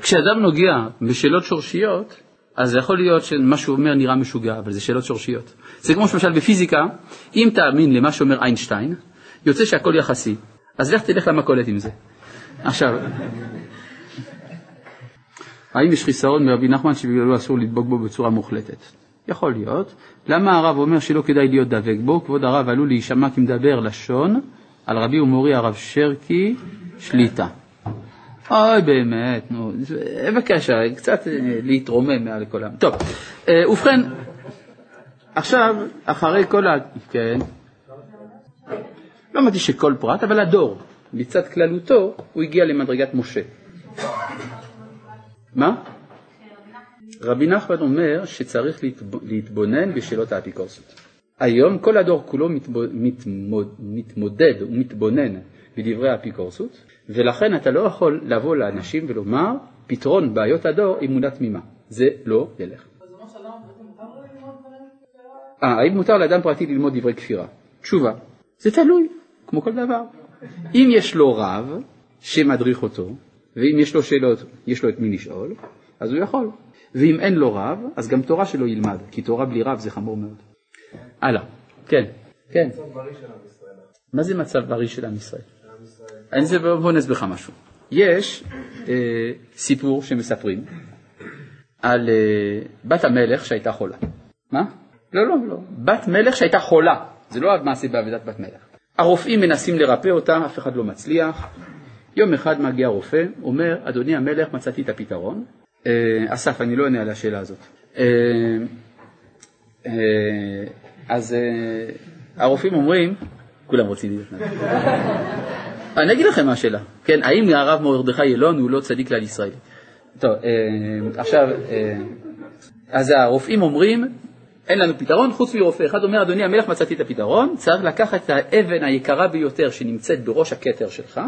כשאדם נוגע בשאלות שורשיות, אז זה יכול להיות שמה שהוא אומר נראה משוגע, אבל זה שאלות שורשיות. זה כמו שלמשל בפיזיקה, אם תאמין למה שאומר איינשטיין, יוצא שהכל יחסי, אז לך תלך למכולת עם זה. עכשיו, האם יש חיסרון מרבי נחמן שבגללו אסור לדבוק בו בצורה מוחלטת? יכול להיות. למה הרב אומר שלא כדאי להיות דבק בו? כבוד הרב עלול להישמע כמדבר לשון על רבי ומורי הרב שרקי שליטה. אוי באמת, נו, בבקשה, קצת אה, להתרומם מעל העם. טוב, אה, ובכן, עכשיו, אחרי כל ה... כן. לא אמרתי שכל פרט, אבל הדור, מצד כללותו, הוא הגיע למדרגת משה. מה? רבי נחמן אומר שצריך להתבונן בשאלות האפיקורסות. היום כל הדור כולו מתמודד ומתבונן בדברי האפיקורסות, ולכן אתה לא יכול לבוא לאנשים ולומר פתרון בעיות הדור אמונה תמימה. זה לא ילך. אה, האם מותר לאדם פרטי ללמוד דברי כפירה? תשובה, זה תלוי, כמו כל דבר. אם יש לו רב שמדריך אותו, ואם יש לו שאלות, יש לו את מי לשאול, אז הוא יכול. ואם אין לו רב, אז גם תורה שלו ילמד, כי תורה בלי רב זה חמור מאוד. הלאה, כן, כן. מה זה מצב בריא של עם ישראל? אני זה בוא נסביר לך משהו. יש אה, סיפור שמספרים על אה, בת המלך שהייתה חולה. מה? לא, לא, לא. בת מלך שהייתה חולה. זה לא מעשה בעבודת בת מלך. הרופאים מנסים לרפא אותה, אף אחד לא מצליח. יום אחד מגיע רופא, אומר, אדוני המלך, מצאתי את הפתרון. אה, אסף, אני לא עונה על השאלה הזאת. אה, אה, אז הרופאים אומרים, כולם רוצים להיות (laughs) אני אגיד לכם מה השאלה, כן, האם הרב מרדכי אילון הוא לא צדיק כלל ישראלי? טוב, עכשיו, אז הרופאים אומרים, אין לנו פתרון חוץ מרופא אחד אומר, אדוני המלך מצאתי את הפתרון, צריך לקחת את האבן היקרה ביותר שנמצאת בראש הכתר שלך,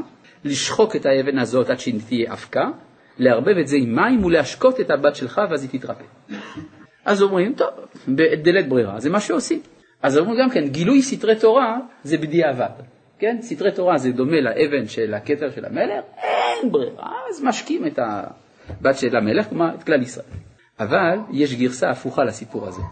לשחוק את האבן הזאת עד שהיא תהיה אבקה, לערבב את זה עם מים ולהשקות את הבת שלך ואז היא תתרפא. אז אומרים, טוב, בדלת ברירה, זה מה שעושים. אז אומרים גם כן, גילוי סתרי תורה זה בדיעבד. כן, סתרי תורה זה דומה לאבן של הכתר של המלך, אין ברירה, אז משקים את הבת של המלך, כלומר את כלל ישראל. אבל יש גרסה הפוכה לסיפור הזה.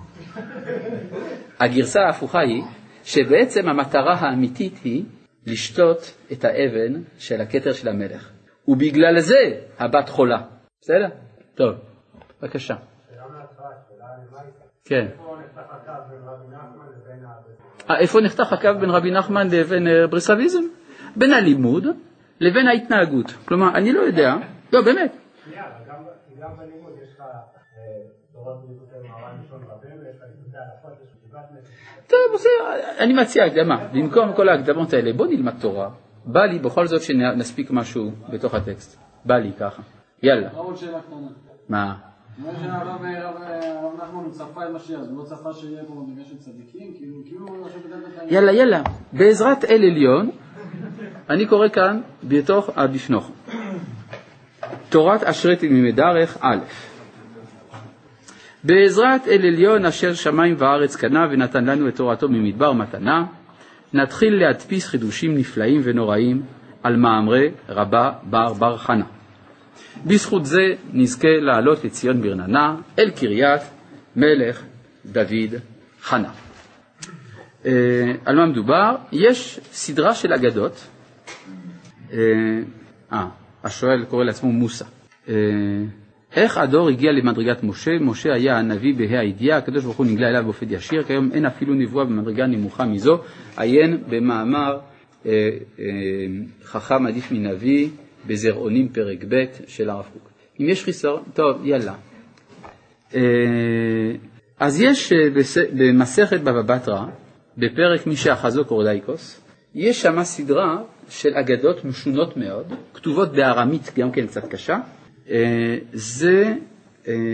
הגרסה ההפוכה היא שבעצם המטרה האמיתית היא לשתות את האבן של הכתר של המלך. ובגלל זה הבת חולה. בסדר? טוב, בבקשה. כן. איפה נחתך הקו בין רבי נחמן לבין אה, ברסלביזם? בין הלימוד לבין ההתנהגות. כלומר, אני לא יודע, לא באמת. טוב, בסדר, אני מציע הקדמה, במקום כל ההקדמות האלה, בוא נלמד תורה. בא לי בכל זאת שנספיק משהו בתוך הטקסט. בא לי ככה. יאללה. מה? אומר שהרב נחמן צפה את משיח, הוא לא צפה שיהיה פה של צדיקים, כאילו, כאילו... יאללה, יאללה, בעזרת אל עליון, אני קורא כאן בתוך הבפנוך. תורת אשרי תמימי דרך א' בעזרת אל עליון אשר שמיים וארץ קנה ונתן לנו את תורתו ממדבר מתנה, נתחיל להדפיס חידושים נפלאים ונוראים על מאמרי רבה בר בר חנה. בזכות זה נזכה לעלות לציון ברננה אל קריית מלך דוד חנה. אה, על מה מדובר? יש סדרה של אגדות, אה, אה השואל קורא לעצמו מוסא. איך הדור הגיע למדרגת משה? משה היה הנביא בה"א הידיעה, הקדוש ברוך הוא נגלה אליו באופן ישיר, כיום אין אפילו נבואה במדרגה נמוכה מזו. עיין במאמר אה, אה, חכם עדיף מנביא בזרעונים פרק ב' של הרב קוק. אם יש חיסרון, טוב, יאללה. אה, אז יש אה, במסכת בבא בתרא, בפרק מי שאחזו קורדייקוס, יש שם סדרה של אגדות משונות מאוד, כתובות בארמית גם כן קצת קשה, זה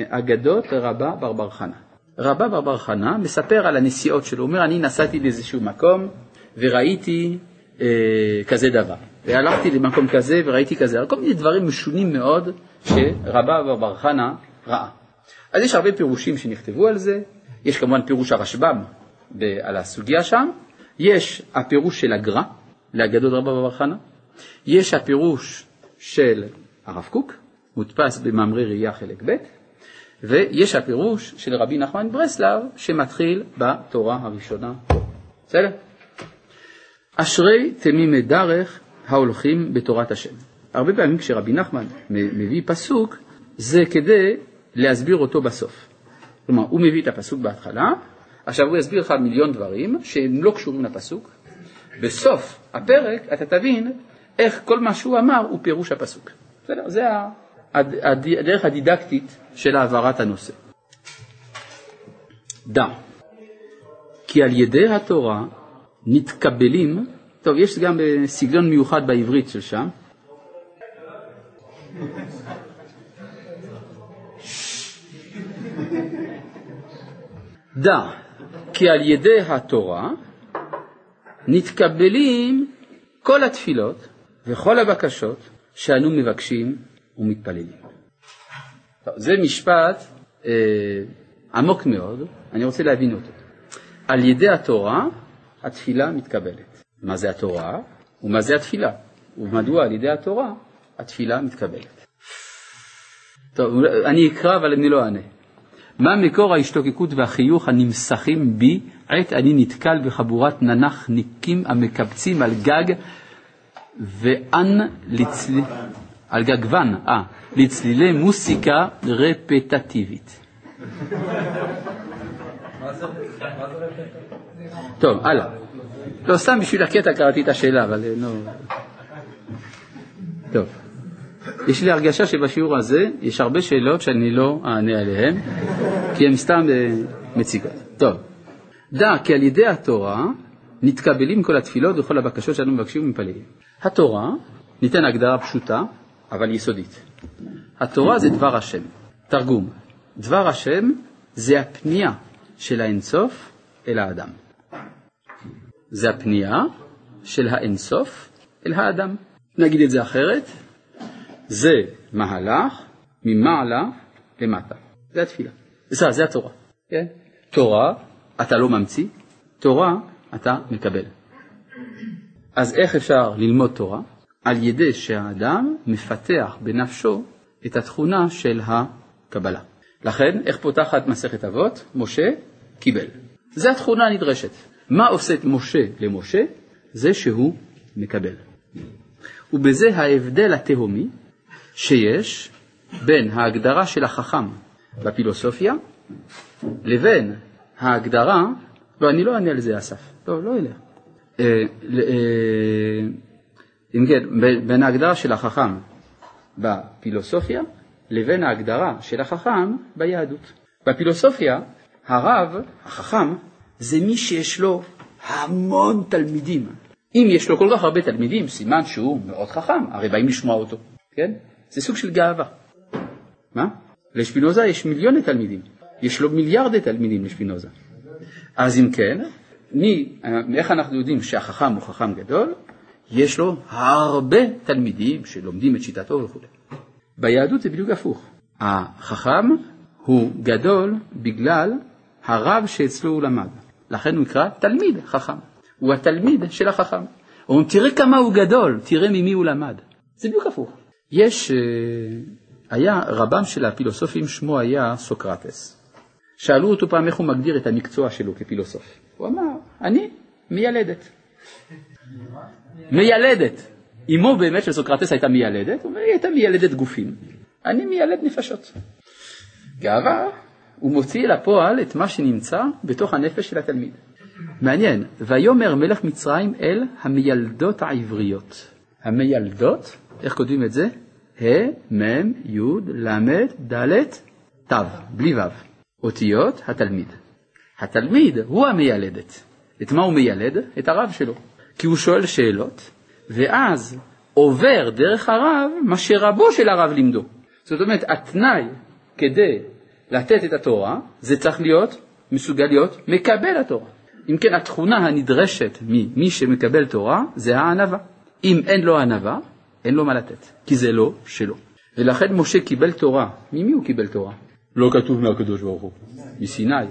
אגדות רבה ברבר חנה. רבה ברבר חנה מספר על הנסיעות שלו, הוא אומר אני נסעתי לאיזשהו מקום וראיתי אה, כזה דבר. והלכתי למקום כזה וראיתי כזה, כל מיני דברים משונים מאוד שרבה בר חנה ראה. אז יש הרבה פירושים שנכתבו על זה, יש כמובן פירוש הרשב"ם על הסוגיה שם, יש הפירוש של הגר"א, לאגדות רבא בר חנא, יש הפירוש של הרב קוק, מודפס במאמרי ראייה חלק ב', ויש הפירוש של רבי נחמן ברסלב, שמתחיל בתורה הראשונה. בסדר? אשרי תמימי דרך ההולכים בתורת השם. הרבה פעמים כשרבי נחמן מביא פסוק, זה כדי להסביר אותו בסוף. כלומר, הוא מביא את הפסוק בהתחלה, עכשיו הוא יסביר לך מיליון דברים שהם לא קשורים לפסוק. בסוף הפרק אתה תבין איך כל מה שהוא אמר הוא פירוש הפסוק. בסדר? זה הד- הדרך הדידקטית של העברת הנושא. דע, כי על ידי התורה נתקבלים, טוב, יש גם אה, סגנון מיוחד בעברית של שם, דע, כי על ידי התורה נתקבלים כל התפילות וכל הבקשות שאנו מבקשים ומתפללים. טוב, זה משפט אה, עמוק מאוד, אני רוצה להבין אותו. על ידי התורה התפילה מתקבלת. מה זה התורה ומה זה התפילה? ומדוע על ידי התורה התפילה מתקבלת. טוב, אני אקרא אבל אני לא אענה. מה מקור ההשתוקקות והחיוך הנמסכים בי עת אני נתקל בחבורת ננחניקים המקבצים על גג ואן לצליל... על גג ון, אה, לצלילי מוסיקה רפטטיבית. טוב, הלאה. לא, סתם בשביל הקטע קראתי את השאלה, אבל אה, לא... טוב. יש לי הרגשה שבשיעור הזה יש הרבה שאלות שאני לא אענה עליהן, כי הן סתם אה, מציקות. טוב. דע כי על ידי התורה נתקבלים כל התפילות וכל הבקשות שאנו מבקשים ומפללים. התורה, ניתן הגדרה פשוטה, אבל יסודית. התורה זה דבר השם. תרגום. דבר השם זה הפנייה של האינסוף אל האדם. זה הפנייה של האינסוף אל האדם. נגיד את זה אחרת, זה מהלך ממעלה למטה. זה התפילה. זה, זה התורה. כן? תורה אתה לא ממציא, תורה אתה מקבל. אז איך אפשר ללמוד תורה? על ידי שהאדם מפתח בנפשו את התכונה של הקבלה. לכן, איך פותחת מסכת אבות? משה קיבל. זו התכונה הנדרשת. מה עושה את משה למשה? זה שהוא מקבל. ובזה ההבדל התהומי שיש בין ההגדרה של החכם בפילוסופיה לבין ההגדרה, לא, אני לא אענה על זה אסף, לא, לא אליה. אה, אה, אם כן, בין ההגדרה של החכם בפילוסופיה לבין ההגדרה של החכם ביהדות. בפילוסופיה, הרב, החכם, זה מי שיש לו המון תלמידים. אם יש לו כל כך הרבה תלמידים, סימן שהוא מאוד חכם, הרי באים לשמוע אותו, כן? זה סוג של גאווה. מה? לשפינוזה יש מיליוני תלמידים, יש לו מיליארדי תלמידים לשפינוזה. אז אם כן, מי, איך אנחנו יודעים שהחכם הוא חכם גדול? יש לו הרבה תלמידים שלומדים את שיטתו וכו'. ביהדות זה בדיוק הפוך. החכם הוא גדול בגלל הרב שאצלו הוא למד. לכן הוא נקרא תלמיד חכם. הוא התלמיד של החכם. אומרים, תראה כמה הוא גדול, תראה ממי הוא למד. זה בדיוק הפוך. יש, היה רבם של הפילוסופים, שמו היה סוקרטס. שאלו אותו פעם איך הוא מגדיר את המקצוע שלו כפילוסוף. הוא אמר, אני מיילדת. מיילדת. אמו באמת של סוקרטס הייתה מיילדת, הוא אומר, היא הייתה מיילדת גופים. אני מיילד נפשות. גאווה, הוא מוציא לפועל את מה שנמצא בתוך הנפש של התלמיד. מעניין, ויאמר מלך מצרים אל המיילדות העבריות. המיילדות, איך כותבים את זה? ה', מ', י', ל', ד', ת', בלי ו'. אותיות התלמיד. התלמיד הוא המיילדת. את מה הוא מיילד? את הרב שלו. כי הוא שואל שאלות, ואז עובר דרך הרב מה שרבו של הרב לימדו. זאת אומרת, התנאי כדי לתת את התורה, זה צריך להיות, מסוגל להיות, מקבל התורה. אם כן, התכונה הנדרשת ממי שמקבל תורה זה הענווה. אם אין לו ענווה, אין לו מה לתת, כי זה לא שלו. ולכן משה קיבל תורה. ממי הוא קיבל תורה? לא כתוב מהקדוש ברוך הוא, מסיני.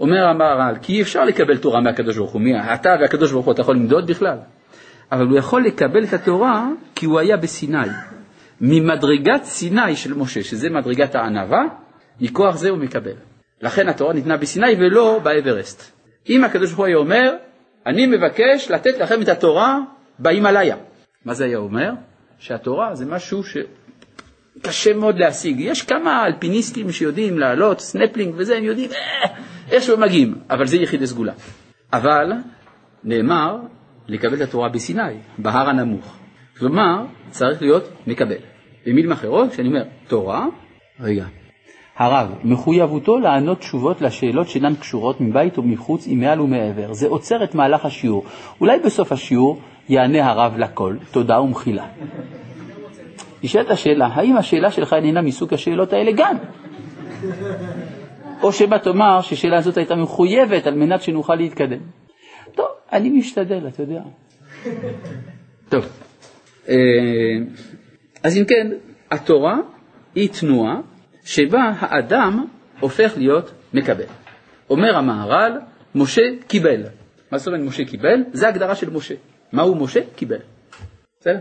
אומר המהר"ל, כי אי אפשר לקבל תורה מהקדוש ברוך הוא, מי, אתה והקדוש ברוך הוא, אתה יכול למדוד בכלל? אבל הוא יכול לקבל את התורה כי הוא היה בסיני. ממדרגת סיני של משה, שזה מדרגת הענווה, מכוח זה הוא מקבל. לכן התורה ניתנה בסיני ולא באברסט. אם הקדוש ברוך הוא היה אומר, אני מבקש לתת לכם את התורה בהימאליה. מה זה היה אומר? שהתורה זה משהו שקשה מאוד להשיג. יש כמה אלפיניסטים שיודעים לעלות, סנפלינג וזה, הם יודעים אה, איכשהו הם מגיעים, אבל זה יחידי סגולה. אבל נאמר לקבל את התורה בסיני, בהר הנמוך. כלומר, צריך להיות מקבל. במילים אחרות, כשאני אומר תורה, רגע, הרב, מחויבותו לענות תשובות לשאלות שאינן קשורות מבית ומחוץ, עם מעל ומעבר. זה עוצר את מהלך השיעור. אולי בסוף השיעור יענה הרב לכל, תודה ומחילה. נשאלת השאלה, האם השאלה שלך איננה מסוג השאלות האלה גם? או שמא תאמר ששאלה הזאת הייתה מחויבת על מנת שנוכל להתקדם. טוב, אני משתדל, אתה יודע. טוב, אה, אז אם כן, התורה היא תנועה שבה האדם הופך להיות מקבל. אומר המהר"ל, משה קיבל. מה זאת אומרת משה קיבל? זה הגדרה של משה. מהו משה? קיבל. בסדר?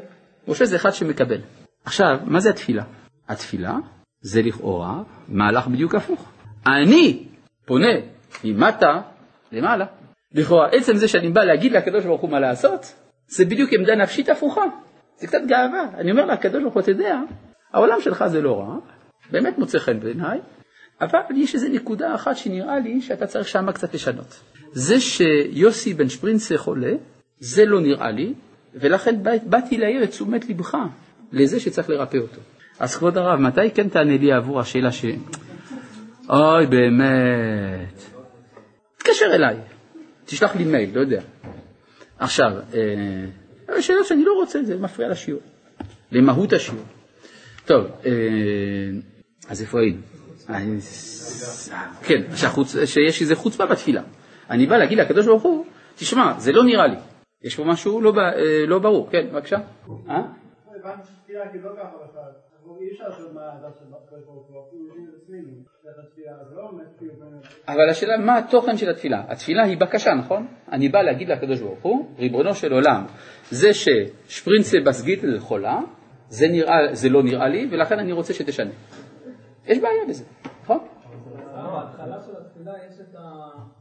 משה זה אחד שמקבל. עכשיו, מה זה התפילה? התפילה זה לכאורה מהלך בדיוק הפוך. אני פונה ממטה למעלה. לכאורה, עצם זה שאני בא להגיד לקדוש ברוך הוא מה לעשות, זה בדיוק עמדה נפשית הפוכה. זה קצת גאווה. אני אומר לקדוש ברוך הוא, אתה יודע, העולם שלך זה לא רע, באמת מוצא חן בעיניי, אבל יש איזו נקודה אחת שנראה לי שאתה צריך שמה קצת לשנות. זה שיוסי בן שפרינצה חולה, זה לא נראה לי, ולכן באתי להעיר את תשומת לבך לזה שצריך לרפא אותו. אז כבוד הרב, מתי כן תענה לי עבור השאלה ש... אוי, באמת. תתקשר אליי, תשלח לי מייל, לא יודע. עכשיו, אה, שאלה שאני לא רוצה, זה מפריע לשיעור, למהות השיעור. טוב, אה, אז איפה היינו? כן, שהחוצ... שיש איזה חוצפה בתפילה. אני בא להגיד לקדוש ברוך הוא, תשמע, זה לא נראה לי. יש פה משהו לא, אה, לא ברור. כן, בבקשה. אה? אבל השאלה, מה התוכן של התפילה? התפילה היא בקשה, נכון? אני בא להגיד לקדוש ברוך הוא, ריבונו של עולם, זה ששפרינצה בסגית חולה, זה, נראה, זה לא נראה לי, ולכן אני רוצה שתשנה. יש בעיה בזה, נכון? בהתחלה של התפילה יש את ה...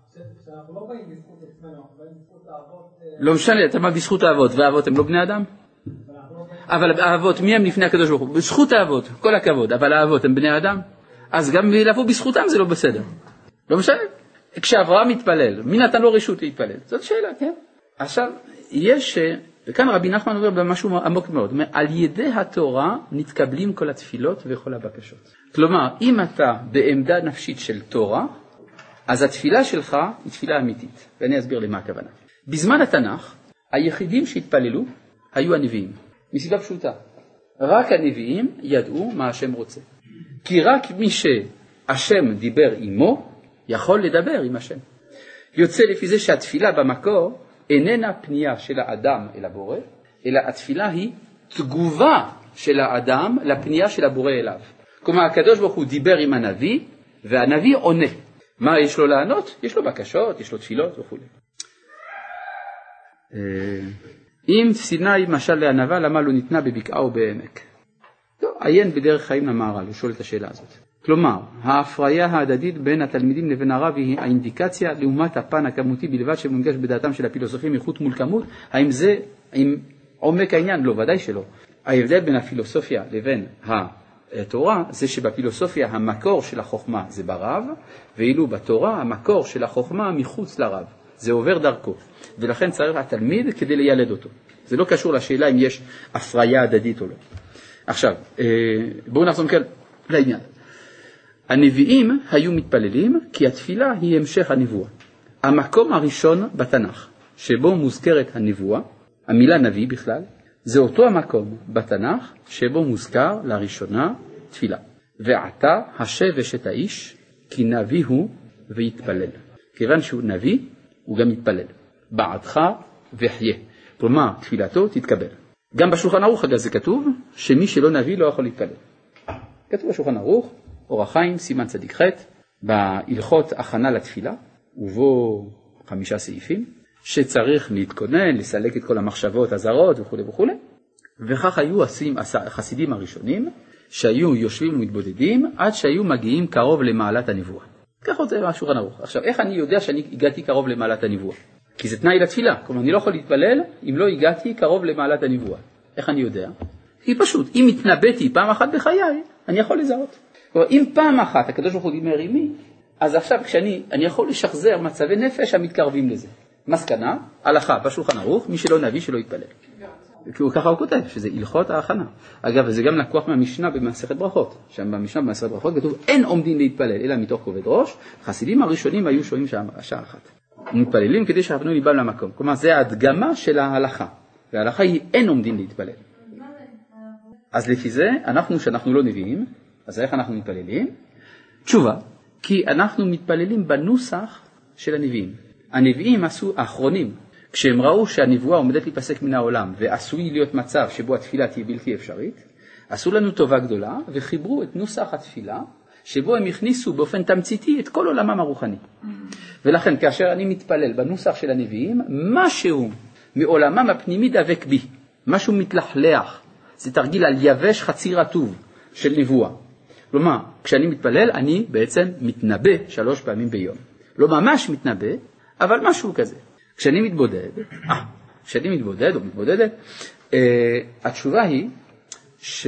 שאנחנו לא באים בזכות עצמנו, אנחנו באים בזכות האבות. אה, לא משנה, אתה בא בזכות האבות, והאבות הם לא בני אדם? אבל האבות, מי הם לפני הקדוש ברוך הוא? בזכות האבות, כל הכבוד, אבל האבות הם בני אדם? אז גם לבוא בזכותם זה לא בסדר. לא משנה. כשאברהם מתפלל, מי נתן לו רשות להתפלל? זאת שאלה, כן? עכשיו, יש וכאן רבי נחמן אומר במשהו עמוק מאוד, על ידי התורה נתקבלים כל התפילות וכל הבקשות. כלומר, אם אתה בעמדה נפשית של תורה, אז התפילה שלך היא תפילה אמיתית, ואני אסביר למה הכוונה. בזמן התנ"ך, היחידים שהתפללו היו הנביאים, מסיבה פשוטה, רק הנביאים ידעו מה השם רוצה. כי רק מי שהשם דיבר עמו, יכול לדבר עם השם. יוצא לפי זה שהתפילה במקור איננה פנייה של האדם אל הבורא, אלא התפילה היא תגובה של האדם לפנייה של הבורא אליו. כלומר, הקדוש ברוך הוא דיבר עם הנביא, והנביא עונה. מה יש לו לענות? יש לו בקשות, יש לו תפילות וכו'. אם סיני משל לענווה, למה לא ניתנה בבקעה או בעמק? טוב, עיין בדרך חיים למהר"ל, שואל את השאלה הזאת. כלומר, ההפריה ההדדית בין התלמידים לבין הרב היא האינדיקציה לעומת הפן הכמותי בלבד שמונגש בדעתם של הפילוסופים איכות מול כמות, האם זה עם עומק העניין? לא, ודאי שלא. ההבדל בין הפילוסופיה לבין התורה זה שבפילוסופיה המקור של החוכמה זה ברב, ואילו בתורה המקור של החוכמה מחוץ לרב, זה עובר דרכו, ולכן צריך התלמיד כדי לילד אותו. זה לא קשור לשאלה אם יש הפריה הדדית או לא. עכשיו, אה, בואו נחזור כאן לעניין. הנביאים היו מתפללים כי התפילה היא המשך הנבואה. המקום הראשון בתנ"ך שבו מוזכרת הנבואה, המילה נביא בכלל, זה אותו המקום בתנ"ך שבו מוזכר לראשונה תפילה. ועתה השב אשת האיש כי נביא הוא ויתפלל. כיוון שהוא נביא, הוא גם יתפלל. בעדך וחיה. כלומר, תפילתו תתקבל. גם בשולחן ערוך אגב זה כתוב שמי שלא נביא לא יכול להתפלל. כתוב בשולחן ערוך אור החיים, סימן צדיק ח', בהלכות הכנה לתפילה, ובו חמישה סעיפים, שצריך להתכונן, לסלק את כל המחשבות הזרות וכולי וכולי, וכך היו החסידים הראשונים, שהיו יושבים ומתבודדים עד שהיו מגיעים קרוב למעלת הנבואה. ככה רוצה השולחן ערוך. עכשיו, איך אני יודע שאני הגעתי קרוב למעלת הנבואה? כי זה תנאי לתפילה, כלומר אני לא יכול להתפלל אם לא הגעתי קרוב למעלת הנבואה. איך אני יודע? כי פשוט, אם התנבאתי פעם אחת בחיי, אני יכול לזהות. כלומר, אם פעם אחת הקדוש ברוך הוא דיבר עימי, אז עכשיו כשאני, אני יכול לשחזר מצבי נפש המתקרבים לזה. מסקנה, הלכה בשולחן ערוך, מי שלא נביא שלא יתפלל. ככה הוא כותב, שזה הלכות ההכנה. אגב, זה גם לקוח מהמשנה במסכת ברכות. שם במשנה במסכת ברכות כתוב, אין עומדים להתפלל, אלא מתוך כובד ראש. חסידים הראשונים היו שוהים שעה אחת. מתפללים כדי שיכוונו ליבם למקום. כלומר, זה ההדגמה של ההלכה. וההלכה היא אין עומדים להתפלל. אז לפי זה, אנחנו, שאנחנו לא נביאים, אז איך אנחנו מתפללים? תשובה, כי אנחנו מתפללים בנוסח של הנביאים. הנביאים עשו, האחרונים, כשהם ראו שהנבואה עומדת להיפסק מן העולם ועשוי להיות מצב שבו התפילה תהיה בלתי אפשרית, עשו לנו טובה גדולה וחיברו את נוסח התפילה שבו הם הכניסו באופן תמציתי את כל עולמם הרוחני. ולכן כאשר אני מתפלל בנוסח של הנביאים, משהו מעולמם הפנימי דבק בי, משהו מתלכלח, זה תרגיל על יבש חצי רטוב של נבואה. כלומר, כשאני מתפלל אני בעצם מתנבא שלוש פעמים ביום. לא ממש מתנבא, אבל משהו כזה. כשאני מתבודד, אה, כשאני מתבודד או מתבודדת, אה, התשובה היא, ש...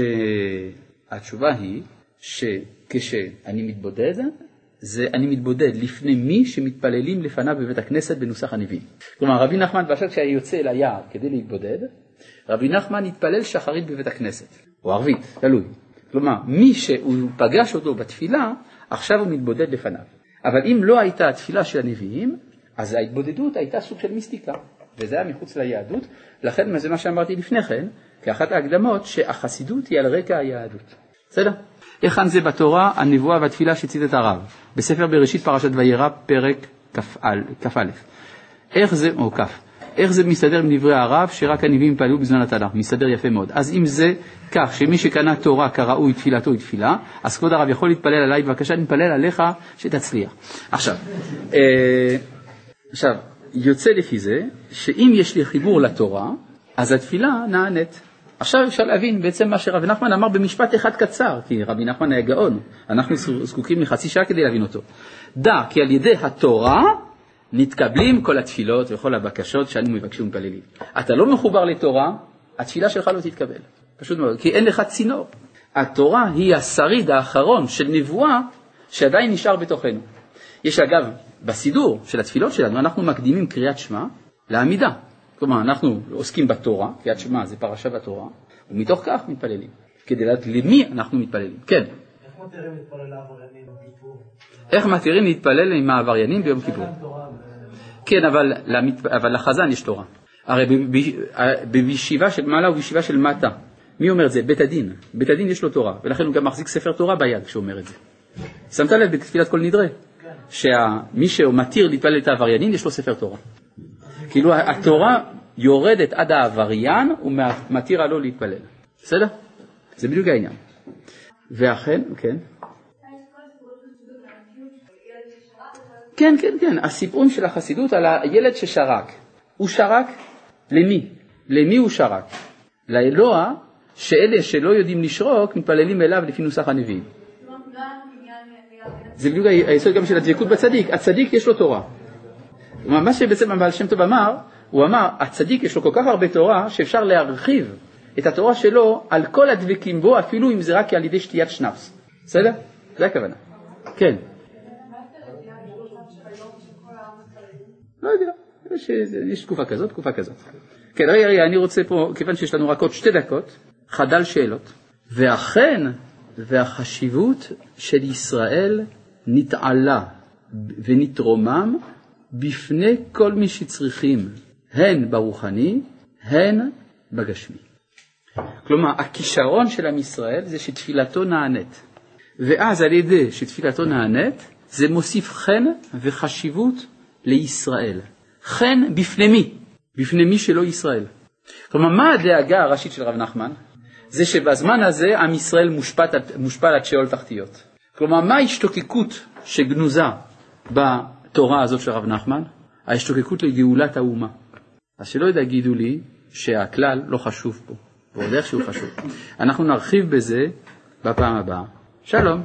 התשובה היא שכשאני מתבודד, זה אני מתבודד לפני מי שמתפללים לפניו בבית הכנסת בנוסח הנביאים. כלומר, רבי נחמן באשר כשהיה יוצא אל היער כדי להתבודד, רבי נחמן התפלל שחרית בבית הכנסת, או ערבית, תלוי. כלומר, מי שהוא פגש אותו בתפילה, עכשיו הוא מתבודד לפניו. אבל אם לא הייתה התפילה של הנביאים, אז ההתבודדות הייתה סוג של מיסטיקה, וזה היה מחוץ ליהדות, לכן זה מה שאמרתי לפני כן, כאחת ההקדמות, שהחסידות היא על רקע היהדות. בסדר? היכן זה בתורה, הנבואה והתפילה שציטט הרב, בספר בראשית פרשת וירא, פרק כ"א. איך זה, או כ', איך זה מסתדר עם דברי הרב שרק הנביאים פעלו בזמן התנ"ך? מסתדר יפה מאוד. אז אם זה כך שמי שקנה תורה כראוי תפילתו היא תפילה, אז כבוד הרב יכול להתפלל עליי, בבקשה נתפלל עליך שתצליח. עכשיו, אה, עכשיו, יוצא לפי זה שאם יש לי חיבור לתורה, אז התפילה נענית. עכשיו אפשר להבין בעצם מה שרבי נחמן אמר במשפט אחד קצר, כי רבי נחמן היה גאון, אנחנו זקוקים לחצי שעה כדי להבין אותו. דע כי על ידי התורה נתקבלים כל התפילות וכל הבקשות שאנו מבקשים ומפללים. אתה לא מחובר לתורה, התפילה שלך לא תתקבל. פשוט מאוד, כי אין לך צינור. התורה היא השריד האחרון של נבואה שעדיין נשאר בתוכנו. יש אגב, בסידור של התפילות שלנו, אנחנו מקדימים קריאת שמע לעמידה. כלומר, אנחנו עוסקים בתורה, קריאת שמע זה פרשה בתורה, ומתוך כך מתפללים. כדי לדעת למי אנחנו מתפללים. כן. איך מתירים להתפלל לעבריינים ביום כיפור? איך מתירים להתפלל עם העבריינים ביום כיפור? כן, אבל, אבל לחזן יש תורה. הרי בישיבה של מעלה ובישיבה של מטה, מי אומר את זה? בית הדין. בית הדין יש לו תורה, ולכן הוא גם מחזיק ספר תורה ביד כשהוא אומר את זה. שמת לב בתפילת כל נדרי? שמי שמתיר להתפלל את העבריינים יש לו ספר תורה. כאילו התורה יורדת עד העבריין ומתירה לו להתפלל. בסדר? זה בדיוק העניין. ואכן, כן. כן, כן, כן, הסיפורים של החסידות על הילד ששרק. הוא שרק למי? למי הוא שרק? לאלוה שאלה שלא יודעים לשרוק מתפללים אליו לפי נוסח הנביאים. זה בדיוק היסוד גם של הדבקות בצדיק, הצדיק יש לו תורה. מה שבעצם הבעל שם טוב אמר, הוא אמר, הצדיק יש לו כל כך הרבה תורה שאפשר להרחיב את התורה שלו על כל הדבקים בו, אפילו אם זה רק על ידי שתיית שנפס. בסדר? זה הכוונה. כן. לא יודע, יש, יש תקופה כזאת, תקופה כזאת. כן, רגע, רגע, אני רוצה פה, כיוון שיש לנו רק עוד שתי דקות, חדל שאלות. ואכן, והחשיבות של ישראל נתעלה ונתרומם בפני כל מי שצריכים, הן ברוחני, הן בגשמי. כלומר, הכישרון של עם ישראל זה שתפילתו נענית. ואז על ידי שתפילתו נענית, זה מוסיף חן וחשיבות לישראל. חן בפני מי? בפני מי שלא ישראל. כלומר, מה הדאגה הראשית של רב נחמן? זה שבזמן הזה עם ישראל מושפל עד שאול תחתיות. כלומר, מה ההשתוקקות שגנוזה בתורה הזאת של רב נחמן? ההשתוקקות לגאולת האומה. אז שלא יגידו לי שהכלל לא חשוב פה, ועוד איך שהוא חשוב. אנחנו נרחיב בזה בפעם הבאה. שלום.